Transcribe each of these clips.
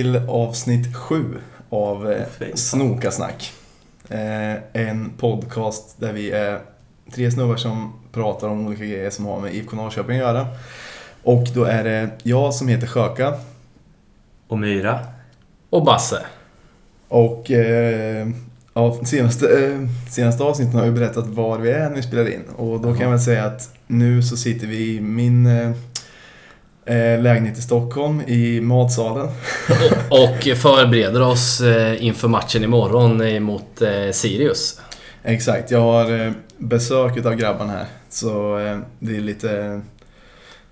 till avsnitt sju av eh. Snokasnack. Eh, en podcast där vi är tre snubbar som pratar om olika grejer som har med IFK Norrköping att göra. Och då är det jag som heter Sjöka Och Myra. Och Basse. och eh, ja, senaste, eh, senaste avsnitten har vi berättat var vi är när vi spelar in. Och då kan jag väl säga att nu så sitter vi i min eh, lägenhet i Stockholm i matsalen. Och förbereder oss eh, inför matchen imorgon eh, mot eh, Sirius. Exakt, jag har eh, besök av grabbarna här. Så eh, det är lite eh,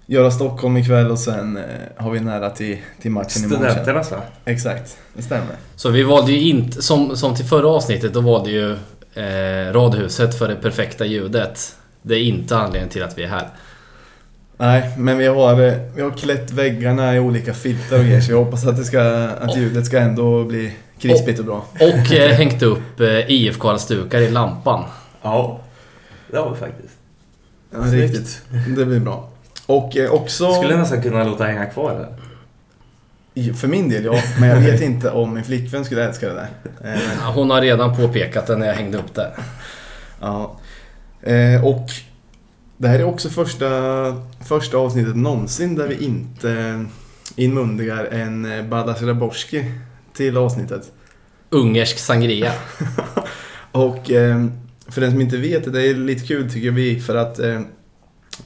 göra Stockholm ikväll och sen eh, har vi nära till, till matchen imorgon. sen. Studenternas va? Exakt, det stämmer. Så vi valde ju inte, som, som till förra avsnittet, då valde ju eh, Radhuset för det perfekta ljudet. Det är inte anledningen till att vi är här. Nej, men vi har, eh, vi har klätt väggarna i olika filtar och grejer så jag hoppas att, det ska, att ljudet ska ändå bli krispigt och bra. Och eh, hängt upp eh, IFK-halsdukar i lampan. Ja. Det har vi faktiskt. Ja, riktigt. Det blir bra. Och eh, också... Skulle nästan kunna låta hänga kvar där. För min del ja, men jag vet inte om min flickvän skulle älska det där. Eh, Hon har redan påpekat det när jag hängde upp det. Ja. Eh, och det här är också första, första avsnittet någonsin där vi inte inmundigar en eh, Badas Raborski till avsnittet. Ungersk sangria. Och eh, för den som inte vet det, det är lite kul tycker vi för att eh,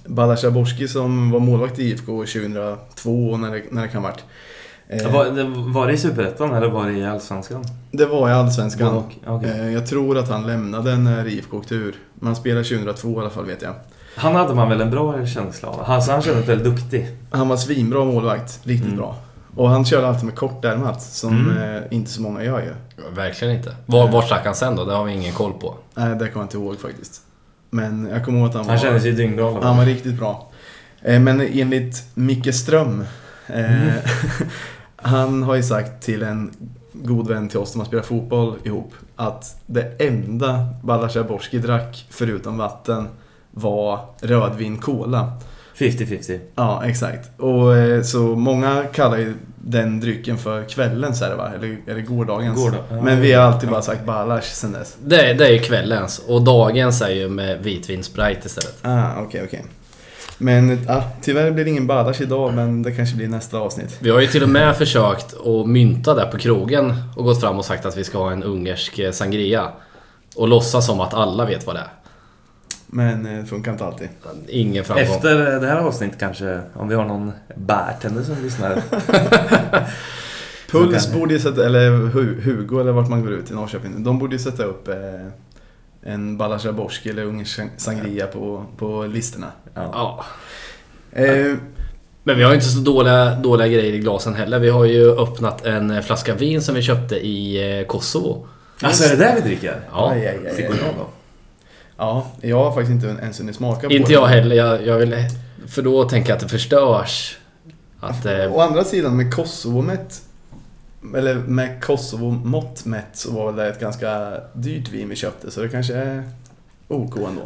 Badas Raborski som var målvakt i IFK 2002 när det, när det kan ha varit. Var, det, var det i Superettan eller var det i Allsvenskan? det var i Allsvenskan. Eh, jag tror att han lämnade när IFK åkte ur. Man spelade 2002 i alla fall vet jag. Han hade man väl en bra känsla av? Han, så han kändes väldigt duktig. Han var svinbra målvakt, riktigt Mm. bra. Och han körde alltid med kortärmat, som Mm. eh, inte så många gör ju. Verkligen inte. Var, vart stack han sen då? Det har vi ingen koll på. Nej, det kommer jag inte ihåg faktiskt. Men jag kommer ihåg att han var, Han kändes ju dyngbra. han var riktigt bra. Eh, men enligt Micke Ström, eh, Mm. han har ju sagt till en god vän till oss som har spelat fotboll ihop, att det enda Balazs Borski drack, förutom vatten, var rödvin cola. 50-50. Ja, exakt. Och eh, så många kallar ju den drycken för kvällens är det va? Eller, eller gårdagens. Gårdag- ja. Men vi har alltid bara sagt Balash sen dess. Det, det är ju kvällens. Och dagens är ju med vitvin Sprite istället. Ah, okej, okej. Men ah, tyvärr blir det ingen Balash idag, men det kanske blir nästa avsnitt. Vi har ju till och med försökt att mynta där på krogen och gått fram och sagt att vi ska ha en ungersk eh, sangria. Och låtsas som att alla vet vad det är. Men eh, det funkar inte alltid. Ingen framgång. Efter det här avsnittet kanske, om vi har någon bartender som lyssnar. Puls borde ju sätta, eller Hu- Hugo eller vart man går ut i Norrköping. De borde ju sätta upp eh, en Balash Raborski eller ungersk sangria på, på listorna. Ja. Ja. Eh, Men vi har ju inte så dåliga, dåliga grejer i glasen heller. Vi har ju öppnat en eh, flaska vin som vi köpte i eh, Kosovo. Alltså är det där vi dricker? Ja. aj, aj, aj, aj. Ja, jag har faktiskt inte ens hunnit smaka på Inte det. jag heller. Jag, jag vill, för då tänker jag att det förstörs. Att, eh, Å andra sidan med Kosovo-mätt, eller med Kosovo-mått mätt så var det ett ganska dyrt vin vi köpte så det kanske är OK ändå.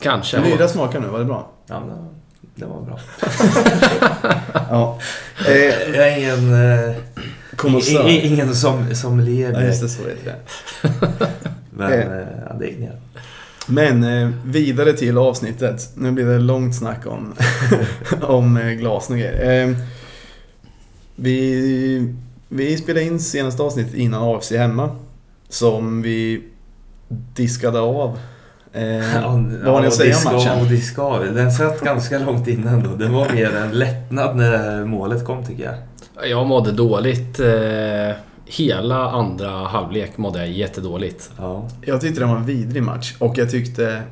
kanske. Myra smakar nu, var det bra? Ja, men det- var bra. Ja. Eh, Jag är ingen... Eh, i- ingen som, som ler Ja, just det, så heter det. Men Eh. eh, ja, det är inget. Men eh, vidare till avsnittet. Nu blir det långt snack om, om eh, glas och grejer. Eh, vi, vi spelade in senaste avsnittet innan AFC hemma. Som vi diskade av. Eh, vad har ni att säga om av och matchen? diska av. Den satt ganska långt innan då. Det var mer en lättnad när målet kom tycker jag. Jag mådde dåligt. Eh, hela andra halvlek mådde jag jättedåligt. Ja. Jag tyckte det var en vidrig match och jag tyckte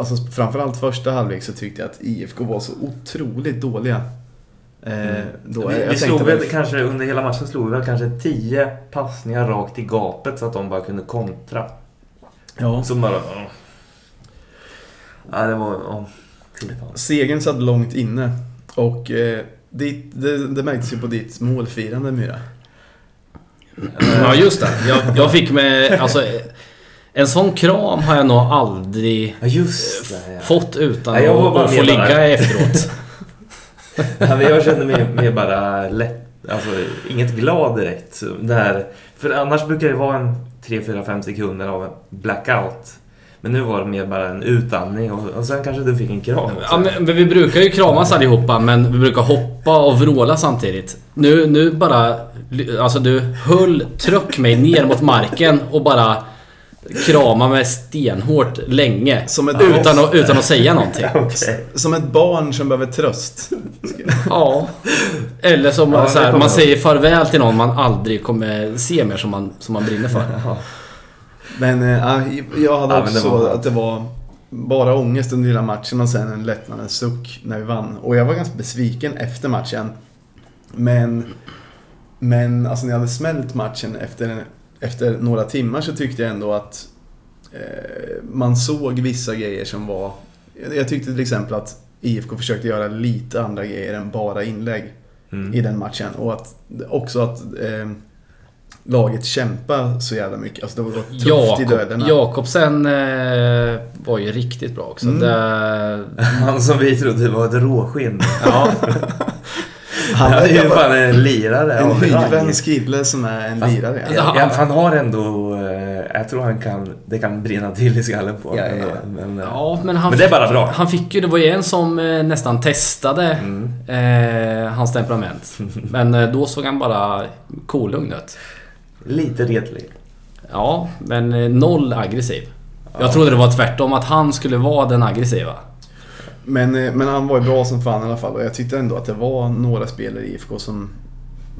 Alltså framförallt första halvlek så tyckte jag att IFK var så otroligt dåliga. Eh, då, vi, jag vi slog väl- väl kanske, under hela matchen slog vi väl kanske 10 passningar rakt i gapet så att de bara kunde kontra. Ja. Så bara... Ja, ja det var... Segern satt långt inne och eh, ditt, det, det märktes ju på ditt målfirande Myra. Ja, just det. Jag, jag fick med... Alltså, en sån kram har jag nog aldrig Ja, just det. Ja. fått utan Nej, bara att få ligga där. efteråt. Ja, jag kände mig mer bara lätt, Alltså, inget glad direkt. Där, för annars brukar det vara en 3-4-5 sekunder av blackout. Men nu var det mer bara en utandning och, och sen kanske du fick en kram. Ja, men, men vi brukar ju kramas allihopa men vi brukar hoppa och vråla samtidigt. Nu, nu bara... Alltså du höll, tryck mig ner mot marken och bara krama mig stenhårt länge. Som ett utan, att, utan att säga någonting. Okej. Som ett barn som behöver tröst. Ja. Eller som Ja, så här, man säger farväl till någon man aldrig kommer se mer som man, som man brinner för. Men äh, jag hade Ja, också var- att det var bara ångest under hela matchen och sen en lättnadens suck när vi vann. Och jag var ganska besviken efter matchen. Men, men alltså när jag hade smält matchen efter, efter några timmar så tyckte jag ändå att eh, man såg vissa grejer som var... Jag tyckte till exempel att IFK försökte göra lite andra grejer än bara inlägg Mm. i den matchen. Och att, också att eh, laget kämpade så jävla mycket. Alltså det var tufft i Jakob, duellerna. Jakobsen eh, var ju riktigt bra också. Mm. Det, Han som vi trodde var ett råskinn. ja, Han Han är ju fan en lirare en hyvens kille som är en Fast- lirare. Ja, ja, han har ändå... Eh, jag tror han kan... Det kan brinna till i skallen på Ja, honom ja, ändå. Men, eh, ja, men han Men det är fick- bara bra. Han fick ju, det var ju en som eh, nästan testade Mm. eh, hans temperament. Men eh, då såg han bara kolugn ut. Lite retlig. Ja, men eh, noll aggressiv. Ja. Jag trodde det var tvärtom, att han skulle vara den aggressiva. Men, eh, men han var ju bra som fan i alla fall och jag tyckte ändå att det var några spelare i IFK som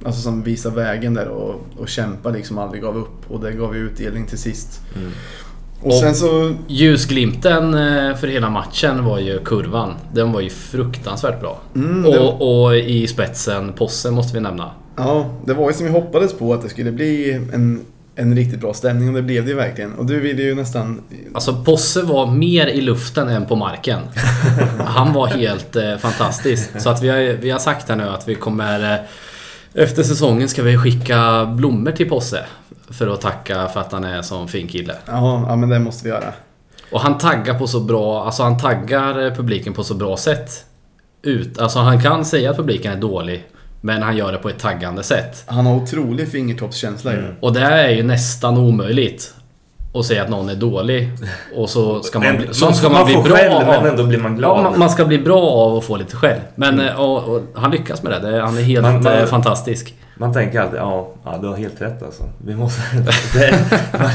Alltså som visade vägen där och, och kämpade liksom aldrig gav upp och det gav ju utdelning till sist. Mm. Och, Och- sen så... Ljusglimten eh, för hela matchen var ju kurvan. Den var ju fruktansvärt bra. Mm, det, Och, och i spetsen, Posse måste vi nämna. Ja, det var ju som vi hoppades på att det skulle bli en, en riktigt bra stämning och det blev det ju verkligen. Och du ville ju nästan... Alltså Posse var mer i luften än på marken. Han var helt eh, fantastisk. Så att vi har, vi har sagt här nu att vi kommer... Eh, efter säsongen ska vi skicka blommor till Posse. För att tacka för att han är en sån fin kille. Ja, ja men det måste vi göra. Och han taggar på så bra... Alltså han taggar eh, publiken på så bra sätt. Ut, alltså han kan säga att publiken är dålig. Men han gör det på ett taggande sätt. Han har otrolig fingertoppskänsla ju. Mm. Och det är ju nästan omöjligt. Att säga att någon är dålig. Och så ska man, Men bli, så man, ska man, man bli får bra skäll av. men ändå blir man glad. Ja, man, man ska bli bra av att få lite skäll. Men eh, och, och, han lyckas med det. han är helt Man- man- fantastisk. Man tänker alltid, ja, ja du har helt rätt alltså. Vi måste... det, man,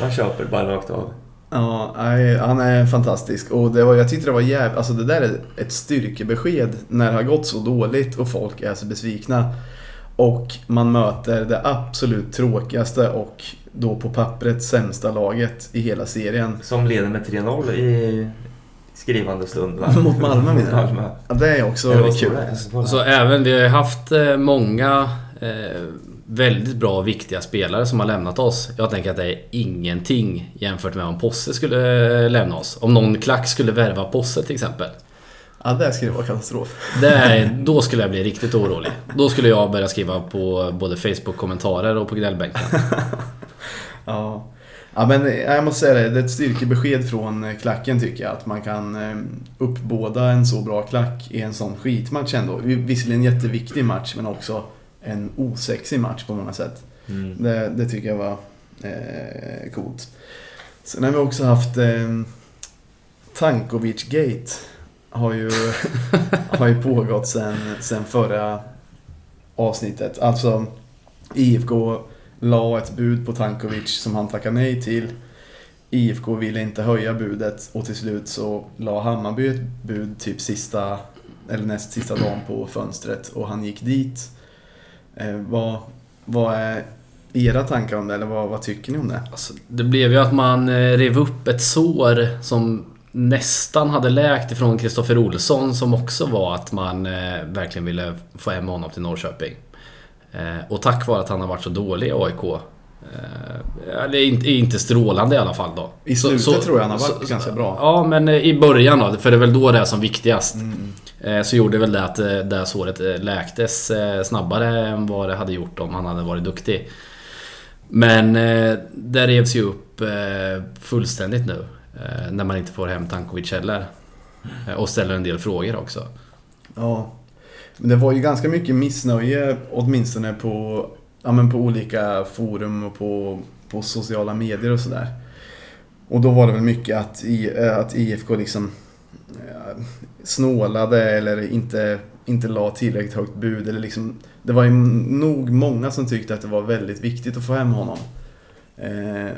man köper bara rakt av. Ja, han är fantastisk. Och det var, jag tyckte det var jävligt... Alltså det där är ett styrkebesked när det har gått så dåligt och folk är så besvikna. Och man möter det absolut tråkigaste och då på pappret sämsta laget i hela serien. Som leder med 3-0 i skrivande stund va? Mot Malmö menar du? Ja, det är också vad kul. det? Så även, vi har haft eh, många eh, väldigt bra och viktiga spelare som har lämnat oss. Jag tänker att det är ingenting jämfört med om Posse skulle eh, lämna oss. Om någon klack skulle värva Posse till exempel. Ja, det skulle vara katastrof. Det då skulle jag bli riktigt orolig. Då skulle jag börja skriva på både Facebook-kommentarer och på gnällbänken. Ja. Ja men eh, jag måste säga det, det är ett styrkebesked från eh, klacken tycker jag. Att man kan uppbåda en så bra klack i en sån skitmatch ändå. Visserligen en jätteviktig match men också en osexig match på många sätt. Mm. Det, det tycker jag var eh, coolt. Sen har vi också haft eh, Tankovic Gate. Har ju, har ju pågått sen, sen förra avsnittet. Alltså IFK la ett bud på Tankovic som han tackade nej till. IFK ville inte höja budet och till slut så la Hammarby ett bud typ sista eller näst sista dagen på fönstret och han gick dit. Eh, vad, vad är era tankar om det eller vad, vad tycker ni om det? Alltså, det blev ju att man eh, rev upp ett sår som nästan hade läkt ifrån Kristoffer Olsson som också var att man eh, verkligen ville få hem honom till Norrköping. Eh, och tack vare att han har varit så dålig i AIK. Eh, eller inte, inte strålande i alla fall då. I Så- slutet så- tror jag han har varit så- ganska bra. Ja, men eh, i början då, för det är väl då det är som viktigast. Mm. Eh, Så gjorde väl det att eh, det här såret eh, läktes eh, snabbare än vad det hade gjort om han hade varit duktig. Men eh, det revs ju upp eh, fullständigt nu. eh, När man inte får hem Tankovic heller. Eh, Och ställer en del frågor också. Ja. Men det var ju ganska mycket missnöje åtminstone på, ja, men på olika forum och på, på sociala medier och sådär. Och då var det väl mycket att, I, eh, att IFK liksom ja, snålade eller inte, inte la tillräckligt högt bud. Eller liksom, det var ju nog många som tyckte att det var väldigt viktigt att få hem honom. Eh,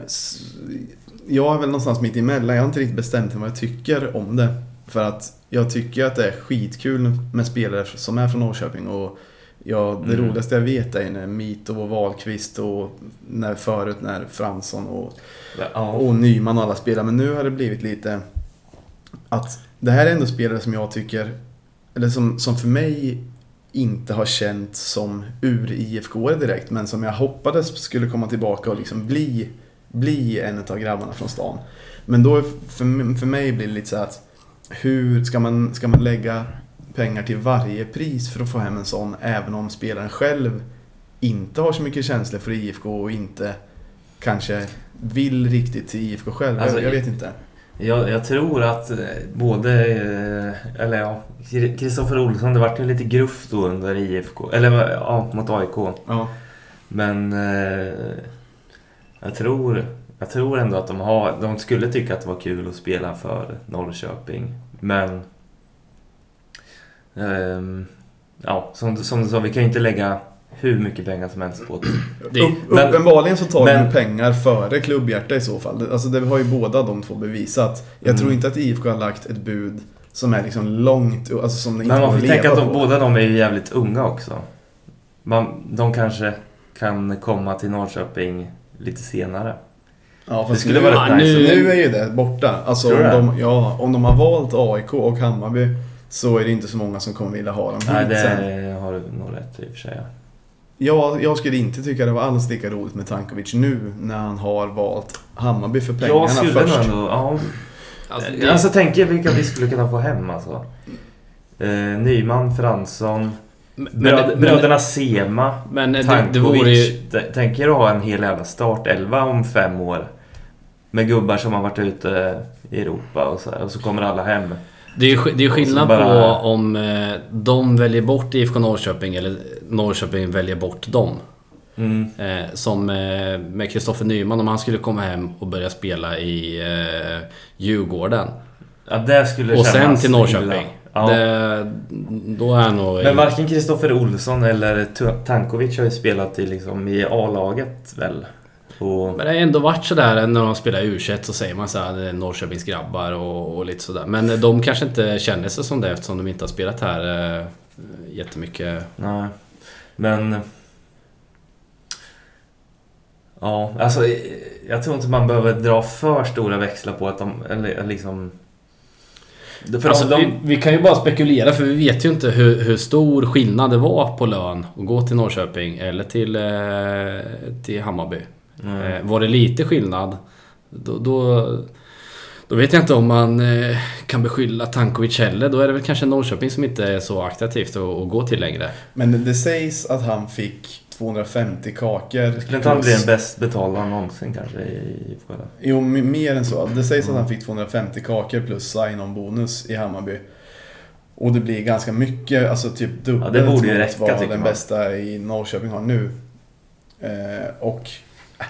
jag är väl någonstans mitt emellan. Jag har inte riktigt bestämt mig vad jag tycker om det. För att jag tycker att det är skitkul med spelare som är från Norrköping. Och ja, det Mm. roligaste jag vet är när Mito och Wahlqvist och när förut när Fransson och Ja. och Nyman och alla spelar. Men nu har det blivit lite att det här är ändå spelare som jag tycker, eller som, som för mig inte har känt som ur IFK direkt, men som jag hoppades skulle komma tillbaka och liksom bli, bli en av grabbarna från stan. Men då för, för mig blir det lite så att hur ska man, ska man lägga pengar till varje pris för att få hem en sån, även om spelaren själv inte har så mycket känslor för IFK och inte kanske vill riktigt till IFK själv. Alltså, jag, jag vet inte. Jag, jag tror att eh, både, eh, eller ja, Kristoffer Olsson, det vart ju lite gruff då under IFK, eller ja, mot AIK. Ja. Men eh, jag, tror, jag tror ändå att de, har, de skulle tycka att det var kul att spela för Norrköping. Men ehm, ja, som, du- som du sa, vi kan ju inte lägga hur mycket pengar som helst på det. Det, Upp, men- uppenbarligen så tar men- de pengar före klubbhjärta i så fall. Det- Alltså det har ju båda de två bevisat. Jag Mm. tror inte att IFK har lagt ett bud som är liksom långt, alltså som det inte Men man får tänka att de, båda de är ju jävligt unga också. Man, de kanske kan komma till Norrköping lite senare. Ja, Det fast skulle nu, vara Ja, nice. nu- nu är ju det borta. Alltså om du det? de, ja, om de har valt AIK och Hammarby så är det inte så många som kommer vilja ha dem hit Nej, sen. det har du nog rätt i och för sig. ja. Jag, jag skulle inte tycka det var alls lika roligt med Tankovic nu när han har valt Hammarby för pengarna Jag skulle först. nog ändå... Ja. alltså, Alltså, det, alltså tänk er vilka vi skulle kunna få hem alltså. Eh, Nyman, Fransson, men, bröd, men, bröderna Sema, men det, det Tankovic. vore ju... Tänk er att ha en hel jävla startelva om fem år. Med gubbar som har varit ute i Europa och så, här, och så kommer alla hem. Det är det är skillnad bara- på om eh, de väljer bort IFK Norrköping eller Norrköping väljer bort dem. Mm. Eh, som eh, med Kristoffer Nyman, om han skulle komma hem och börja spela i eh, Djurgården. Ja, det skulle Och sen till. Norrköping. Ja. Det, då är nog... Men varken Kristoffer Olsson eller Tankovic har ju spelat i, liksom, i A-laget väl? Och, Men det har ändå varit sådär när de spelar u så säger man såhär det är Norrköpings grabbar och, och lite sådär. Men de kanske inte känner sig som det eftersom de inte har spelat här eh, jättemycket. nej. Men... Ja, alltså jag tror inte man behöver dra för stora växlar på att de, eller liksom... För Alltså, de, vi, vi kan ju bara spekulera för vi vet ju inte hur, hur stor skillnad det var på lön att gå till Norrköping eller till, eh, till Hammarby. Mm. Var det lite skillnad då, då, då vet jag inte om man eh, kan beskylla Tankovic heller. Då är det väl kanske Norrköping som inte är så attraktivt att, att gå till längre. Men det, sägs att han fick 250 kakor. skulle inte han bli den bäst betalda någonsin kanske i IFK? Jo, mer än så. Det sägs att han fick 250 kakor plus sign-on bonus i Hammarby. Och det blir ganska mycket, alltså typ dubbelt Ja, det borde ju räcka, vad den man. bästa i Norrköping har nu. Eh, och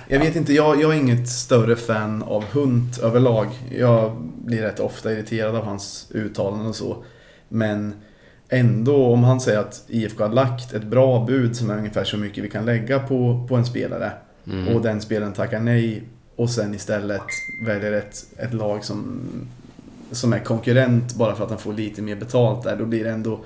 jag vet inte, jag, jag är inget större fan av Hunt överlag. Jag blir rätt ofta irriterad av hans uttalanden och så. Men ändå, om han säger att IFK har lagt ett bra bud som är ungefär så mycket vi kan lägga på, på en spelare Mm. och den spelaren tackar nej och sen istället väljer ett, ett lag som, som är konkurrent bara för att han får lite mer betalt där. Då blir det ändå...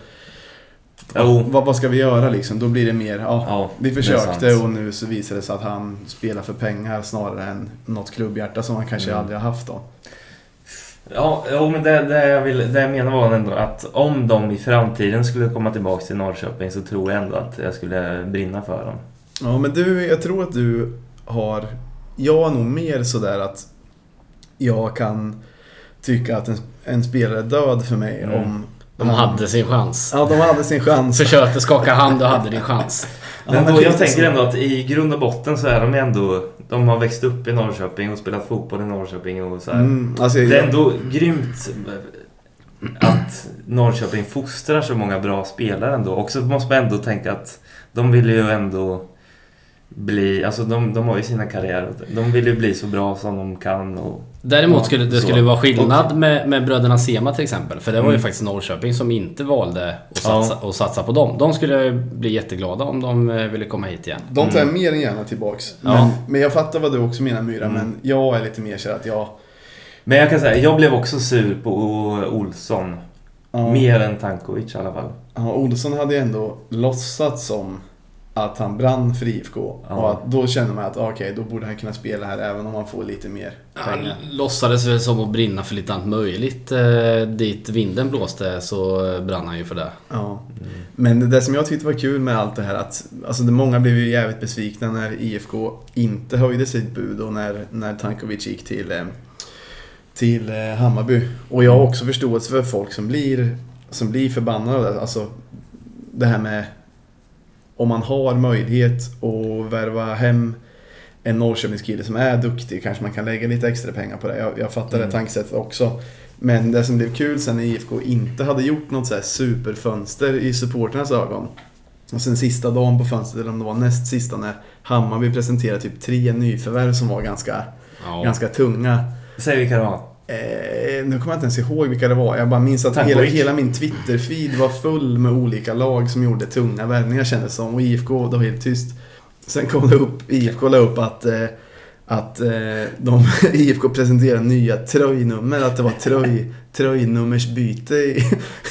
Jo. Vad, vad ska vi göra liksom? Då blir det mer, ja, Ja, vi försökte och nu så visar det sig att han spelar för pengar snarare än något klubbhjärta som han kanske Mm. aldrig har haft då. Ja, jo, men det, det, jag vill, det jag menar var ändå att om de i framtiden skulle komma tillbaka till Norrköping så tror jag ändå att jag skulle brinna för dem. Ja men du, jag tror att du har... Jag är nog mer sådär att jag kan tycka att en, en spelare är död för mig Mm. om... De hade sin chans. Ja, de hade sin chans. Försökte skaka hand och hade din chans. Men då, jag tänker ändå att i grund och botten så är de ändå... De har växt upp i Norrköping och spelat fotboll i Norrköping och så här. Mm, alltså, Det är jag, ändå grymt att Norrköping fostrar så många bra spelare ändå. Och så måste man ändå tänka att de vill ju ändå bli, alltså de, de har ju sina karriärer. De vill ju bli så bra som de kan. Och, Däremot Ja, skulle det skulle vara skillnad med, med bröderna Sema till exempel. För det var ju Mm. faktiskt Norrköping som inte valde att Ja. satsa, att satsa på dem. De skulle bli jätteglada om de eh, ville komma hit igen. De tar jag mer än gärna tillbaks. Ja. Men, men jag fattar vad du också menar Myra, Mm. men jag är lite mer så att jag... men jag kan säga, jag blev också sur på Olsson. Ja, Mer än Tankovic i alla fall. ja, Olsson hade ju ändå låtsats som att han brann för IFK. Ja. Och att då känner man att okej, då borde han kunna spela här även om han får lite mer Han pengar. låtsades väl som att brinna för lite allt möjligt. Eh, dit vinden blåste så brann han ju för det. Ja. Men det som jag tyckte var kul med allt det här att alltså många blev ju jävligt besvikna när IFK inte höjde sitt bud och när, när Tankovic gick till, eh, till eh, Hammarby. Och jag har också förståelse för folk som blir, som blir förbannade. Alltså det här med om man har möjlighet att värva hem en Norrköpingskille som är duktig kanske man kan lägga lite extra pengar på det. Jag, jag fattar Mm. det tankesättet också. Men det som blev kul sen när IFK inte hade gjort något så här superfönster i supporternas ögon. Och sen sista dagen på fönstret, eller om det var näst sista, när Hammarby presenterade typ tre nyförvärv som var ganska, Ja. ganska tunga. Säg vilka det var. Eh, nu kommer jag inte ens ihåg vilka det var. Jag bara minns att hela, hela min Twitter-feed var full med olika lag som gjorde tunga värvningar kändes som. Och IFK, det var helt tyst. Sen kom det upp, IFK la upp att, eh, att eh, de, IFK presenterade nya tröjnummer. Att det var tröj, tröjnummersbyte i,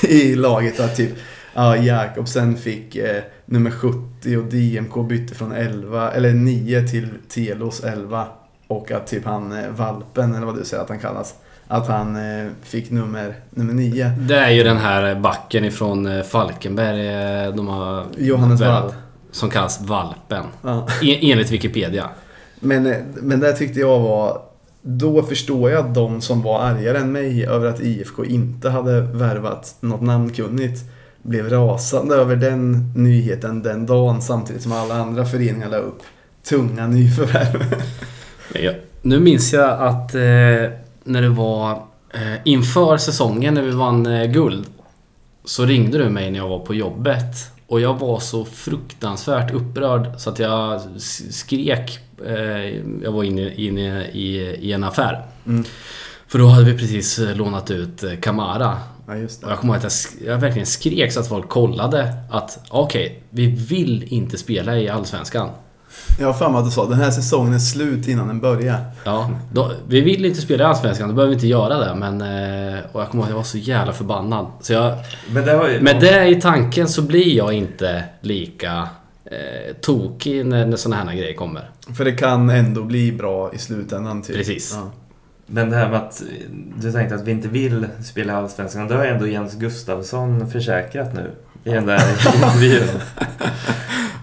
i laget. Att typ ja, Jakobsen fick eh, nummer 70 och DMK bytte från 11, eller 9 till Telos 11. Och att typ han eh, Valpen, eller vad du säger att han kallas. Att han eh, fick nummer, nummer 9. Det är ju den här backen ifrån eh, Falkenberg. eh, De har Johannes Wall. Som kallas Valpen. Ja. En, enligt Wikipedia. Men, men det tyckte jag var... Då förstår jag de som var argare än mig över att IFK inte hade värvat något namnkunnigt. Blev rasande över den nyheten den dagen samtidigt som alla andra föreningar la upp tunga nyförvärv. Jag, nu minns jag att eh, när det var eh, inför säsongen när vi vann eh, guld. Så ringde du mig när jag var på jobbet. Och jag var så fruktansvärt upprörd så att jag skrek. Eh, jag var inne, inne i, i en affär. Mm. För då hade vi precis eh, lånat ut eh, Kamara. Ja, just Och jag kommer ihåg att jag, jag verkligen skrek så att folk kollade att okej, vi vill inte spela i Allsvenskan. Jag har för mig att du sa den här säsongen är slut innan den börjar. Ja, då, vi vill inte spela i Allsvenskan, då behöver vi inte göra det. Men, eh, och jag kommer ihåg att jag var så jävla förbannad. Så jag, Men det ju... med det i tanken så blir jag inte lika eh, tokig när, när sådana här grejer kommer. För det kan ändå bli bra i slutändan. Typ. Precis. Ja. Men det här med att du tänkte att vi inte vill spela i Allsvenskan. Det har ju ändå Jens Gustafsson försäkrat nu. I den där intervjun.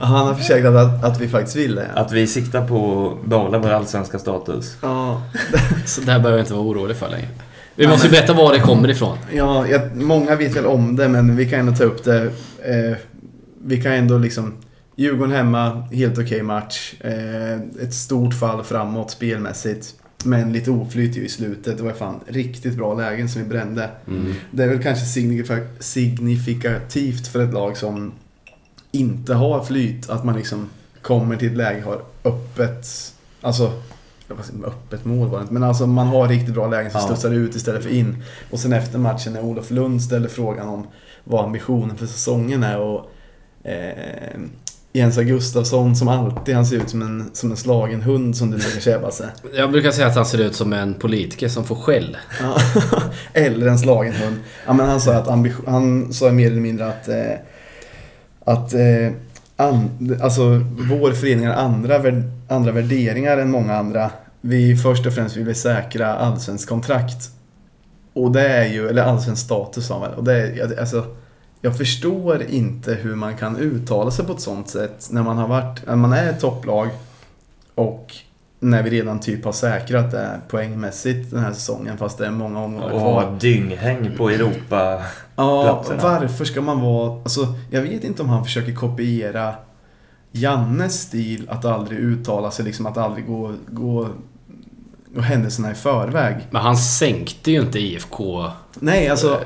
Han har försäkrat att, att vi faktiskt vill det. Att vi siktar på att behålla vår allsvenska status. Ja, Så det här behöver jag inte vara orolig för längre. Vi måste ju berätta var det kommer ifrån. Ja, jag, många vet väl om det, men vi kan ändå ta upp det. Eh, vi kan ändå liksom... Djurgården hemma, helt okej match. Eh, ett stort fall framåt spelmässigt. Men lite oflyt ju i slutet. Det var fan riktigt bra lägen som vi brände. Mm. Det är väl kanske signifika- signifikativt för ett lag som inte har flyt. Att man liksom kommer till ett läge har öppet... Alltså, öppet mål var det inte. Men alltså man har riktigt bra lägen som Ja. studsar ut istället för in. Och sen efter matchen när Olof Lund ställer frågan om vad ambitionen för säsongen är. Och eh, Jens Gustafsson som alltid, han ser ut som en, som en slagen hund som du brukar säga sig. Jag brukar säga att han ser ut som en politiker som får skäll. Eller en slagen hund. Ja, men han sa att ambition, han sa mer eller mindre att, eh, att eh, an, alltså, vår förening har andra, vär- andra värderingar än många andra. Vi först och främst vill vi säkra allsvensk kontrakt. Och det är ju, eller allsvensk status sa han väl. Och det är, alltså, jag förstår inte hur man kan uttala sig på ett sånt sätt när man har varit, när man är ett topplag och när vi redan typ har säkrat det poängmässigt den här säsongen fast det är många omgångar Och kvar. ha dynghäng på Europa. Ja, varför ska man vara... Alltså, jag vet inte om han försöker kopiera Jannes stil att aldrig uttala sig, liksom att aldrig gå, gå, och händelserna i förväg. Men han sänkte ju inte IFK. Nej, alltså...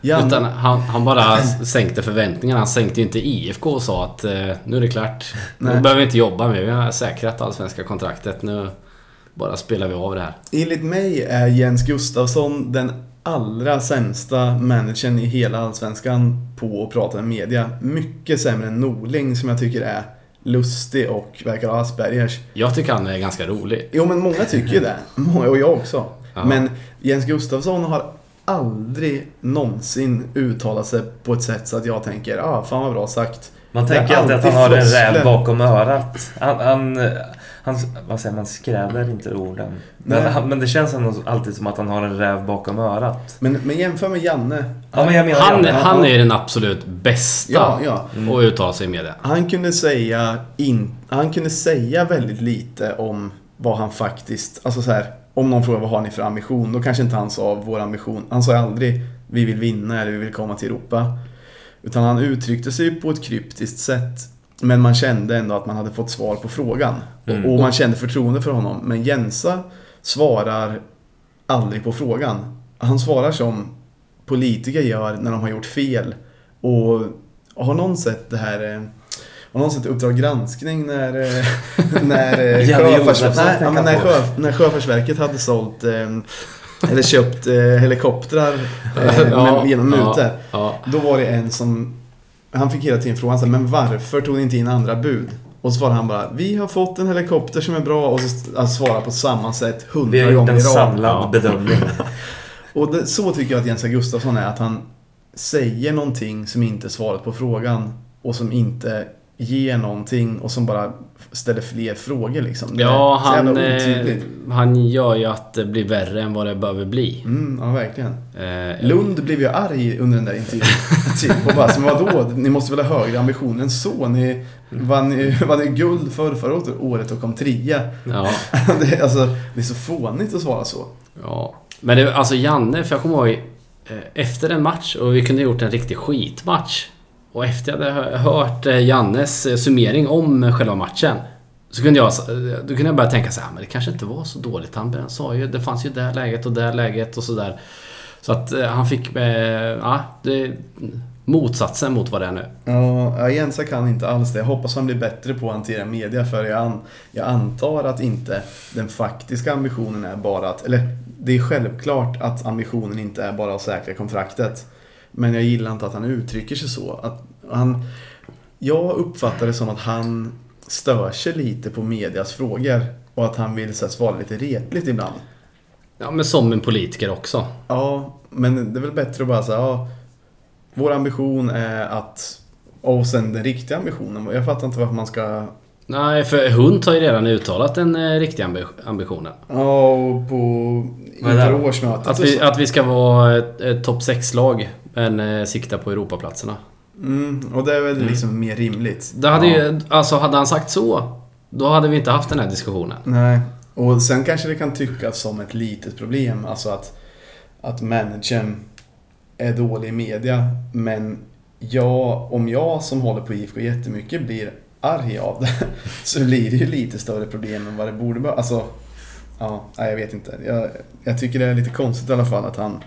Jan, Utan han, han bara sänkte förväntningarna. Han sänkte ju inte IFK och sa att eh, nu är det klart. Nu Nej. behöver vi inte jobba mer. Vi har säkrat allsvenska kontraktet. Nu bara spelar vi av det här. enligt mig är Jens Gustafsson den allra sämsta managern i hela Allsvenskan på att prata med media. Mycket sämre än Norling som jag tycker är lustig och verkar ha Aspergers. Jag tycker han är ganska rolig. Jo, men många tycker ju det. Och jag också. Ja. Men Jens Gustafsson har aldrig någonsin uttalat sig på ett sätt så att jag tänker, ah, fan vad bra sagt. Man Det tänker alltid att han har en räv bakom örat. Han, han, han, vad säger man, skräder inte orden. Men, han, men det känns ändå alltid som att han har en räv bakom örat. Men, men jämför med Janne. Ja, men jag menar Han, Janne. han är den absolut bästa Ja, ja. att uttala sig i media. Han kunde säga, in, han kunde säga väldigt lite om vad han faktiskt, alltså så här, om någon frågar vad har ni för ambition, då kanske inte han sa vår ambition. Han sa aldrig vi vill vinna eller vi vill komma till Europa. Utan han uttryckte sig på ett kryptiskt sätt. Men man kände ändå att man hade fått svar på frågan. Mm. Och, man kände förtroende för honom. Men Jensa svarar aldrig på frågan. Han svarar som politiker gör när de har gjort fel. Och har någon sett det här eh, har någon sett Uppdrag granskning när, eh, när, eh, nej, ja, men när, sjö, när Sjöfartsverket hade sålt eh, eller köpt eh, helikoptrar eh, med, genom mutor. Ja, Då var det en som, han fick hela tiden frågan så här, men varför tog ni inte in andra bud? Och så svarade han bara, vi har fått en helikopter som är bra och så alltså, svarar på samma sätt Vi hundra har gjort gånger en i rad. samlad Ja. bedömning. Och det, så tycker jag att Jens Gustafsson är, att han säger någonting som inte är svaret på frågan och som inte ger någonting och som bara ställer fler frågor liksom. Ja han, eh, han gör ju att det blir värre än vad det behöver bli. Mm, ja, verkligen. Eh, Lund blev ju arg under den där intervjun. typ, och bara, men vadå? Ni måste väl ha högre ambitioner än så? Ni vann, ju- vann ju guld för förra året och kom trea. Ja, Det, är- alltså, det är så fånigt att svara så. ja. Men det, alltså Janne, för jag kommer ihåg eh, efter en match och vi kunde gjort en riktig skitmatch. Och efter jag hade hört eh, Jannes eh, summering om eh, själva matchen. Så kunde jag, då kunde jag börja tänka så här, ah, men det kanske inte var så dåligt. Han sa ju, det fanns ju det läget och det läget och sådär. Så att han fick, ja, det, motsatsen mot vad det är nu. Ja, ja, Jensa kan inte alls det. Jag hoppas han blir bättre på att hantera media för jag, an, jag antar att inte den faktiska ambitionen är bara att, eller det är självklart att ambitionen inte är bara att säkra kontraktet. Men jag gillar inte att han uttrycker sig så. Att han, jag uppfattar det som att han stör sig lite på medias frågor och att han vill så här, svara lite retligt ibland. Ja, men som en politiker också. Ja, men det är väl bättre att bara säga ja, vår ambition är att och sen den riktiga ambitionen. Jag fattar inte varför man ska... Nej, för Hunt har ju redan uttalat den eh, riktiga ambi- ambitionen. Ja, och på... Inför årsmötet Att vi, att vi ska vara ett, ett topp 6-lag, men eh, sikta på Europaplatserna. Mm, och det är väl liksom mer rimligt. Det hade Ja. ju, alltså hade han sagt så, då hade vi inte haft den här diskussionen. Nej. Och sen kanske det kan tyckas som ett litet problem. Alltså att, att managern är dålig i media. Men jag, om jag som håller på IFK jättemycket blir arg av det så blir det ju lite större problem än vad det borde vara. Alltså, ja, nej, jag vet inte. Jag, jag tycker det är lite konstigt i alla fall att han,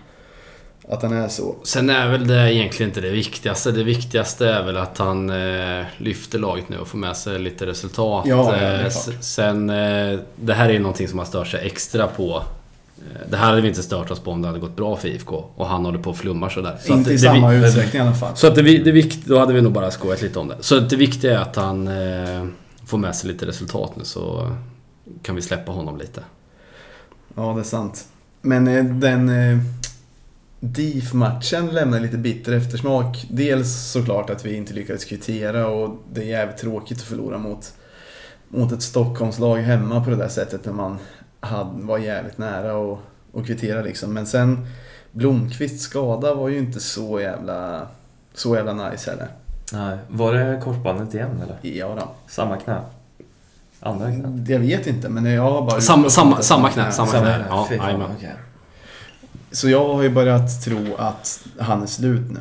att han är så. Sen är väl det egentligen inte det viktigaste. Det viktigaste är väl att han eh, lyfter laget nu och får med sig lite resultat. Ja, ja, det är Eh, Sen, eh, det här är ju någonting som man stör sig extra på. Eh, Det här hade vi inte stört oss på om det hade gått bra för IFK. Och han håller på och flummar sådär. Så inte att i det, samma det, utsträckning i alla fall. Så att det, det vikt, då hade vi nog bara skojat lite om det. Så det viktiga är att han eh, får med sig lite resultat nu så kan vi släppa honom lite. Ja, det är sant. Men eh, den DIF-matchen lämnar lite bitter eftersmak. Dels såklart att vi inte lyckades kvittera och det är jävligt tråkigt att förlora mot, mot ett Stockholmslag hemma på det där sättet när man hade, var jävligt nära att, att kvittera liksom. Men sen Blomqvists skada var ju inte så jävla, så jävla nice heller. Nej. Var det korsbandet igen eller? Ja då. Samma knä? Andra knä? Jag vet inte men jag har bara... Samma- utgått samma- från att- samma knä, samma Samma knä. knä? Ja, Fy fan, jajamän. Så jag har ju börjat tro att han är slut nu.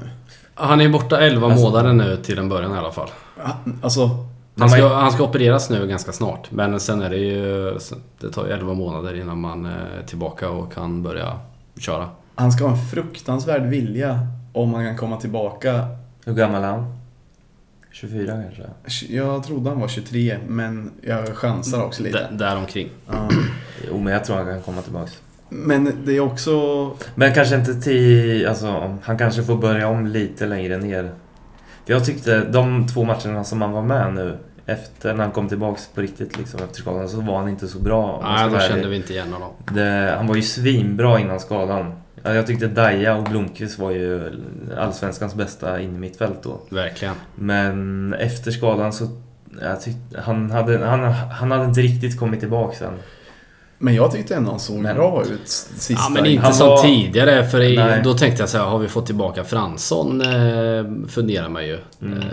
Han är borta 11 Alltså- månader nu till en början i alla fall. Han- Alltså, Han ska, han ska opereras nu ganska snart. Men sen är det ju... Det tar ju 11 månader innan man är tillbaka och kan börja köra. Han ska ha en fruktansvärd vilja om han kan komma tillbaka. Hur gammal är han? 24 kanske? Jag trodde han var 23, men jag chansar också lite. D- däromkring. Ja. Jo, men jag tror han kan komma tillbaks. Men det är också... Men kanske inte till... Alltså, han kanske får börja om lite längre ner. För jag tyckte de två matcherna som han var med nu, efter när han kom tillbaks på riktigt liksom efter skadan, så var han inte så bra. Nej, då kände vi inte igen honom. Det, han var ju svinbra innan skadan. Ja, Jag tyckte Daja och Blomqvist var ju allsvenskans bästa in i mitt fält då. Verkligen. Men efter skadan så... Jag tyckte, han, hade, han, han hade inte riktigt kommit tillbaka sen. Men jag tyckte ändå han såg Men- bra ut sista. Ja, men inte Han som var- tidigare. För i, Nej. då tänkte jag så här, har vi fått tillbaka Fransson? Eh, funderar man ju. Mm. Eh,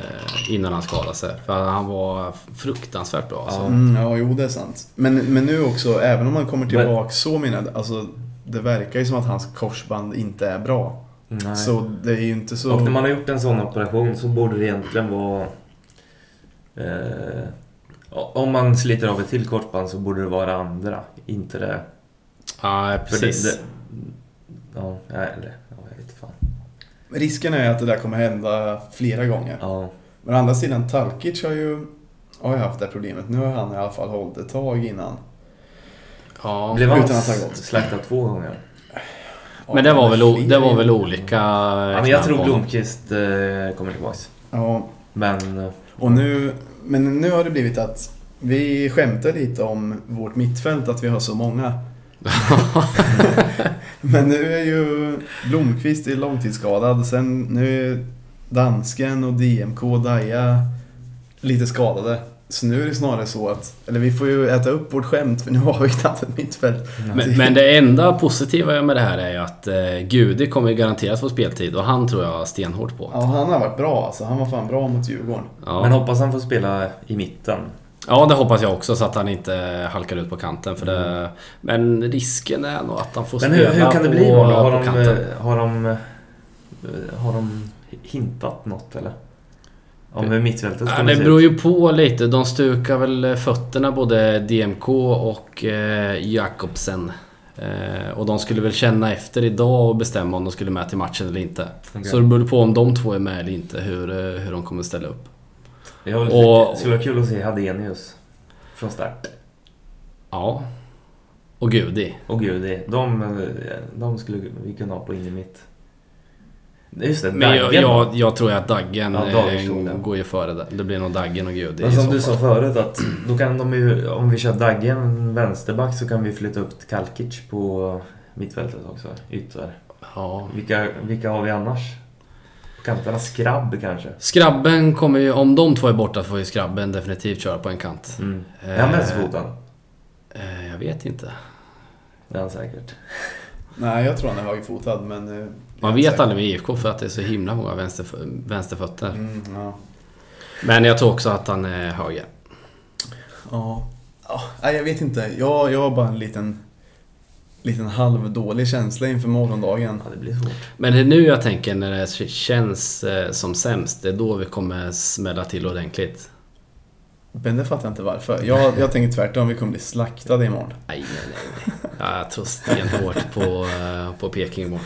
innan han skadade sig. För han var fruktansvärt bra. Alltså. Ja. Mm, ja, jo det är sant. Men, men nu också, även om han kommer Men- tillbaka så menar jag, alltså det verkar ju som att hans korsband inte är bra. Nej. Så det är ju inte så... Och när man har gjort en sån operation så borde det egentligen vara... Eh, om man sliter av ett till korsband så borde det vara andra, inte det... Ja, för precis. Det, det, ja, nej, eller, ja, jag vet inte fan. Risken är att det där kommer hända flera gånger. Ja, Men å andra sidan, Talkic har ju, har ju haft det här problemet. Nu har han i alla fall hållit ett tag innan. Ja. blev han Utan att ha gått. slaktad två gånger? Men det var, väl, o- det var väl olika Ja, men jag tror. Blomqvist eh, kommer tillbaks. Ja, Men... eh, och nu, men nu har det blivit att vi skämtar lite om vårt mittfält, att vi har så många. Men nu är ju Blomqvist är långtidsskadad. Sen nu är dansken och DMK och Daja lite skadade. Så nu är det snarare så att, eller vi får ju äta upp vårt skämt för nu har vi knappt ett mittfält. Men, men det enda positiva med det här är ju att eh, Gudi kommer ju garanterat få speltid och han tror jag stenhårt på. Ja, han har varit bra alltså. Han var fan bra mot Djurgården. Ja. Men hoppas han får spela i mitten. Ja, det hoppas jag också så att han inte halkar ut på kanten. För det, men risken är nog att han får Men spela hur, hur kan det på, bli då? Har på de, kanten. eh, har, de, eh, har de hintat något eller? Om hur mittfältet Ja, det beror ju på lite. De stukar väl fötterna både DMK och eh, Jakobsen. Eh, och de skulle väl känna efter idag och bestämma om de skulle med till matchen eller inte. Okej. Så det beror på om de två är med eller inte, hur, eh, hur de kommer ställa upp. Och- skulle vara kul att se Hadenius från start. Ja. Och Gudi. Och Gudi, de, de skulle vi kunna ha på in i mitt. Just det, Men jag, jag, jag tror att Daggen Ja, eh, där. går ju före det. Det blir nog Daggen och Gudi Men som du sa förut att då kan de ju, om vi kör Daggen vänsterback så kan vi flytta upp Kalkic på mittfältet också, ytter. Ja. Vilka, vilka har vi annars? Kanterna? Skrabb kanske? Skrabben kommer ju, om de två är borta får ju Skrabben definitivt köra på en kant. Mm. Är han Eh, vänsterfotad? Eh, jag vet inte. Det är han säkert. Nej, jag tror han är högerfotad men... eh, Man vet säker. aldrig med IFK för att det är så himla många vänsterf vänsterfötter. Mm, ja. Men jag tror också att han är höger. Ja. ja. Nej, jag vet inte. Jag, jag har bara en liten, liten halvdålig känsla inför morgondagen. Ja, det blir svårt. Men det är nu jag tänker när det känns eh, som sämst. Det är då vi kommer smälla till ordentligt. Men det fattar jag inte varför. Jag, jag tänker tvärtom, vi kommer bli slaktade imorgon. Nej, nej, nej. nej. Ja, jag tror stenhårt på, eh, på Peking imorgon.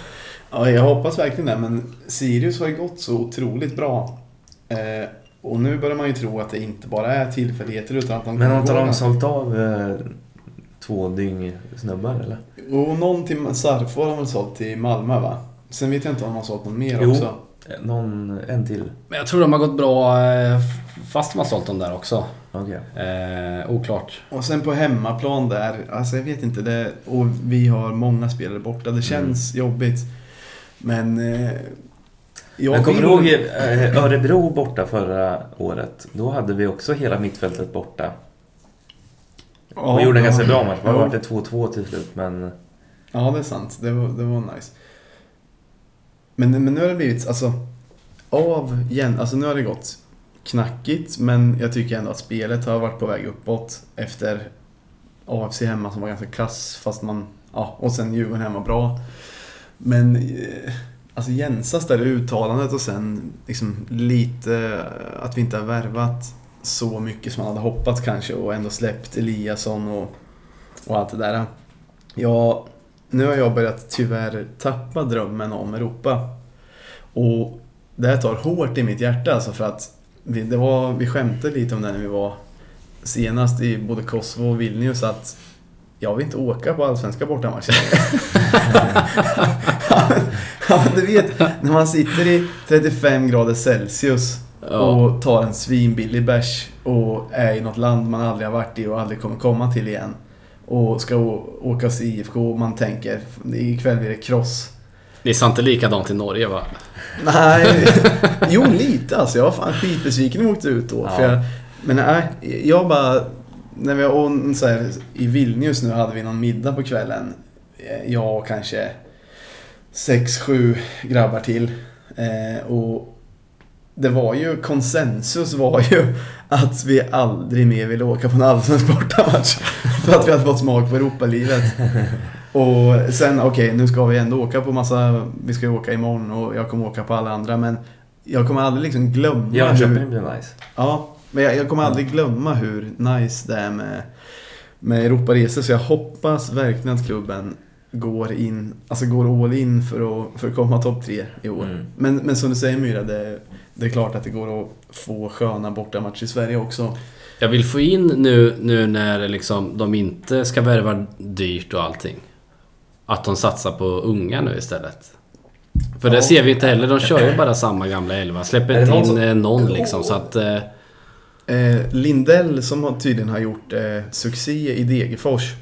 Ja, jag hoppas verkligen det, men Sirius har ju gått så otroligt bra. Eh, och nu börjar man ju tro att det inte bara är tillfälligheter utan att de Men har inte de sålt av två dyngsnubbar eller? Och någon till Sarfo har de väl sålt till Malmö va? Sen vet jag inte om de har sålt någon mer Jo. också. Någon, en till? Men jag tror de har gått bra eh, fast de har sålt dem där också. Okej. Eh, oklart. Och sen på hemmaplan där, alltså jag vet inte, det, och vi har många spelare borta. Det känns jobbigt. Men... Eh, jag Men kommer du ihåg eh, Örebro borta förra året? Då hade vi också hela mittfältet borta. Ja, Vi gjorde en ganska bra match. Ja. var det 2-2 till slut men... Ja, det är sant. Det var, det var nice. Men, men nu har det blivit, alltså, av igen, alltså nu har det gått knackigt, men jag tycker ändå att spelet har varit på väg uppåt efter AFC hemma som var ganska kass, fast man, ja, och sen Djurgården hemma bra. Men, eh, alltså Jensas där uttalandet och sen liksom lite att vi inte har värvat. Så mycket som man hade hoppats kanske och ändå släppt Eliasson och, och allt det där. Ja, nu har jag börjat tyvärr tappa drömmen om Europa. Och det här tar hårt i mitt hjärta alltså för att vi, det var, vi skämtade lite om det när vi var senast i både Kosovo och Vilnius att jag vill inte åka på allsvenska bortamatcher. ja, men du vet, när man sitter i 35 grader Celsius Ja. och tar en svinbillig bärs och är i något land man aldrig har varit i och aldrig kommer komma till igen. Och ska åka hos IFK och man tänker, ikväll blir det kross. Det är sant det likadant i Norge va? Nej, jo lite alltså. Jag var fan skitbesviken när vi åkte ut då. Ja. För jag, men nej, jag bara... När vi och, så här, I Vilnius nu hade vi någon middag på kvällen. Eh, Jag och kanske sex, sju grabbar till. Eh, och det var ju, konsensus var ju att vi aldrig mer ville åka på en allsvensk bortamatch. För att vi hade fått smak på Europalivet. Och sen, okej, nu ska vi ändå åka på massa... Vi ska ju åka imorgon och jag kommer åka på alla andra, men jag kommer aldrig liksom glömma Jönköping hur... blir nice. Ja, men jag, jag kommer aldrig glömma hur nice det är med, med Europaresor. Så jag hoppas verkligen att klubben går in, alltså går all in för att, för att komma topp tre i år. Mm. Men, men som du säger Myra, det, det är klart att det går att få sköna bortamatcher i Sverige också. Jag vill få in nu, nu när liksom de inte ska värva dyrt och allting. Att de satsar på unga nu istället. För det Ja. ser vi inte heller. De kör ju bara samma gamla elva. Släpper det inte in som- eh, någon liksom. Så att... Eh, Eh, Lindell som tydligen har gjort eh, succé i Degerfors.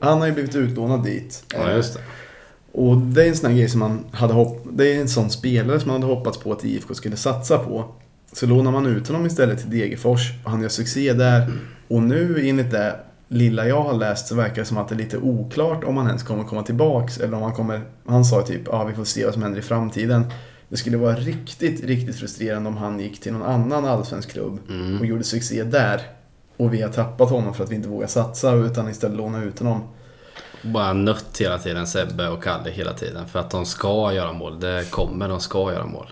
Han har ju blivit utlånad dit. ja, just det. Och det är en sån här grej som man hade hopp... Det är en sån spelare som man hade hoppats på att IFK skulle satsa på. Så lånar man ut honom istället till Degerfors och han gör succé där. Och nu enligt det lilla jag har läst så verkar det som att det är lite oklart om han ens kommer komma tillbaks eller om han kommer... Han sa typ ja vi får se vad som händer i framtiden. Det skulle vara riktigt, riktigt frustrerande om han gick till någon annan allsvensk klubb Mm. och gjorde succé där. Och vi har tappat honom för att vi inte vågar satsa utan istället låna ut honom. Bara nött hela tiden Sebbe och Kalle hela tiden. För att de ska göra mål. Det kommer, de ska göra mål.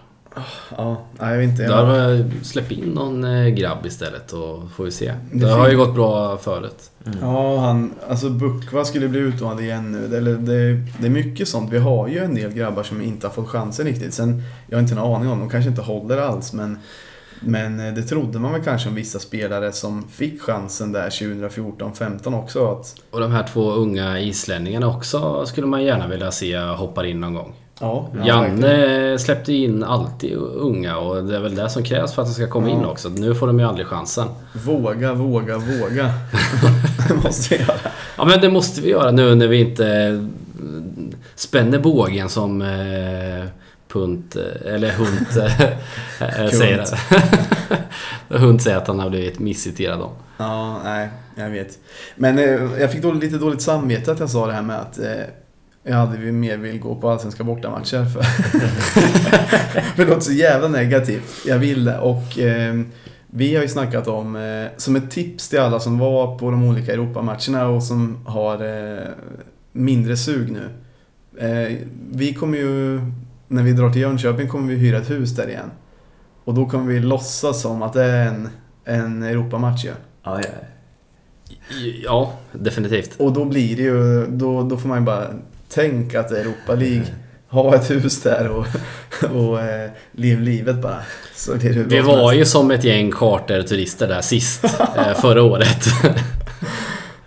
Ja, nej, jag vet inte. Då Jag, har vi släppt in någon eh, grabb istället och får vi se. Det, Det har ju gått bra förut. Ja, han, alltså Bukva skulle bli utlånad igen nu. Eller det, det är mycket sånt. Vi har ju en del grabbar som inte har fått chansen riktigt. Sen, jag har inte en aning om, de kanske inte håller alls. Men, men eh, det trodde man väl kanske om vissa spelare som fick chansen där 2014-15 också. Att, Och de här två unga islänningarna också skulle man gärna vilja se hoppar in någon gång. ja, Janne släppte in alltid unga och det är väl det som krävs för att de ska komma in Ja. också. Nu får de ju aldrig chansen. Våga, våga, våga. det måste vi göra. Ja men det måste vi göra nu när vi inte spänner bågen som eh, Punt, eh, eller Hunt eh, eh, säger. Hunt säger att han har blivit missciterad om. Ja, nej, jag vet. Men eh, jag fick dåligt, lite dåligt samvete att jag sa det här med att eh, jag hade ju mer vill gå på allsvenska bortamatcher. För, för det låter så jävla negativt. Jag vill det. Och eh, vi har ju snackat om, eh, som ett tips till alla som var på de olika Europamatcherna och som har eh, mindre sug nu. Vi kommer ju, när vi drar till Jönköping kommer vi hyra ett hus där igen. Och då kommer vi låtsas som att det är en, en Europamatch ju. Ja, ja. Ja, definitivt. Och då blir det ju, då, då får man ju bara tänka att det är Europa League. Ha ett hus där och, och eh, lev livet bara. Så det Vi var ju som ett gäng charterturister där sist, eh, förra året.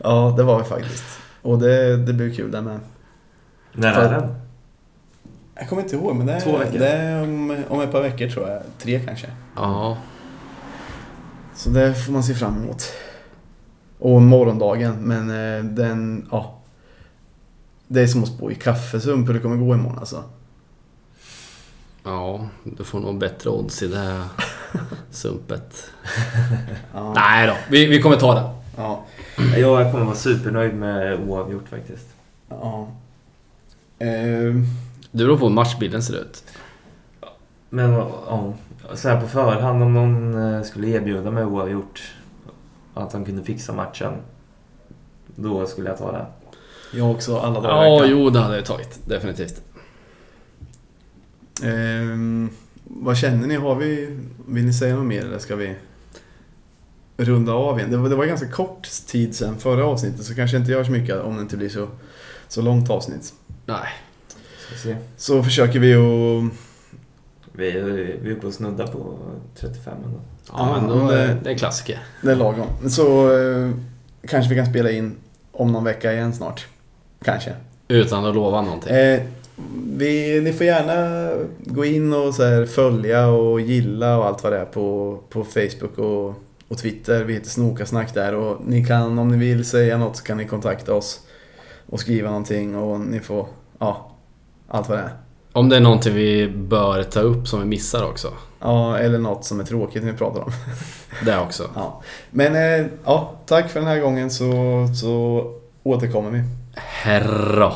Ja, det var vi faktiskt. Och det, det blir kul där med. När är den? Jag kommer inte ihåg, men det Två är, veckor. det är om, om ett par veckor tror jag. Tre kanske. Ja, Så det får man se fram emot. Och morgondagen, men eh, den, ja. Det är som att spå i kaffesump hur det kommer gå imorgon alltså. ja, du får nog bättre odds i det här sumpet. Ja. Nej då, vi, vi kommer ta den. Ja. Jag kommer vara supernöjd med oavgjort faktiskt. ja. Eh, Det beror på hur matchbilden ser ut. Men ja, så här på förhand om någon eh, skulle erbjuda mig oavgjort att de kunde fixa matchen. Då skulle jag ta det. jag också, alla dagar Ja, jo det hade jag tagit. Definitivt. Ehm, vad känner ni? Har vi... Vill ni säga något mer eller ska vi... runda av igen. Det var, det var ganska kort tid sedan förra avsnittet så kanske inte gör så mycket om det inte blir så, så långt avsnitt. Nej. Så försöker vi att... Vi, är- vi är uppe och snudda på 35 ändå. Ja, men då, Ja, det- det är klassiker. Det är lagom. Så eh, kanske vi kan spela in om någon vecka igen snart. Kanske. Utan att lova någonting. Eh, vi, ni får gärna gå in och så här följa och gilla och allt vad det är på, på Facebook och, och Twitter. Vi heter Snokasnack där och ni kan, om ni vill säga något så kan ni kontakta oss och skriva någonting och ni får, ja, allt vad det är. Om det är någonting vi bör ta upp som vi missar också. Ja, eller något som är tråkigt ni pratar om. Det också. Ja. Men eh, ja, tack för den här gången så, så återkommer vi. Herra.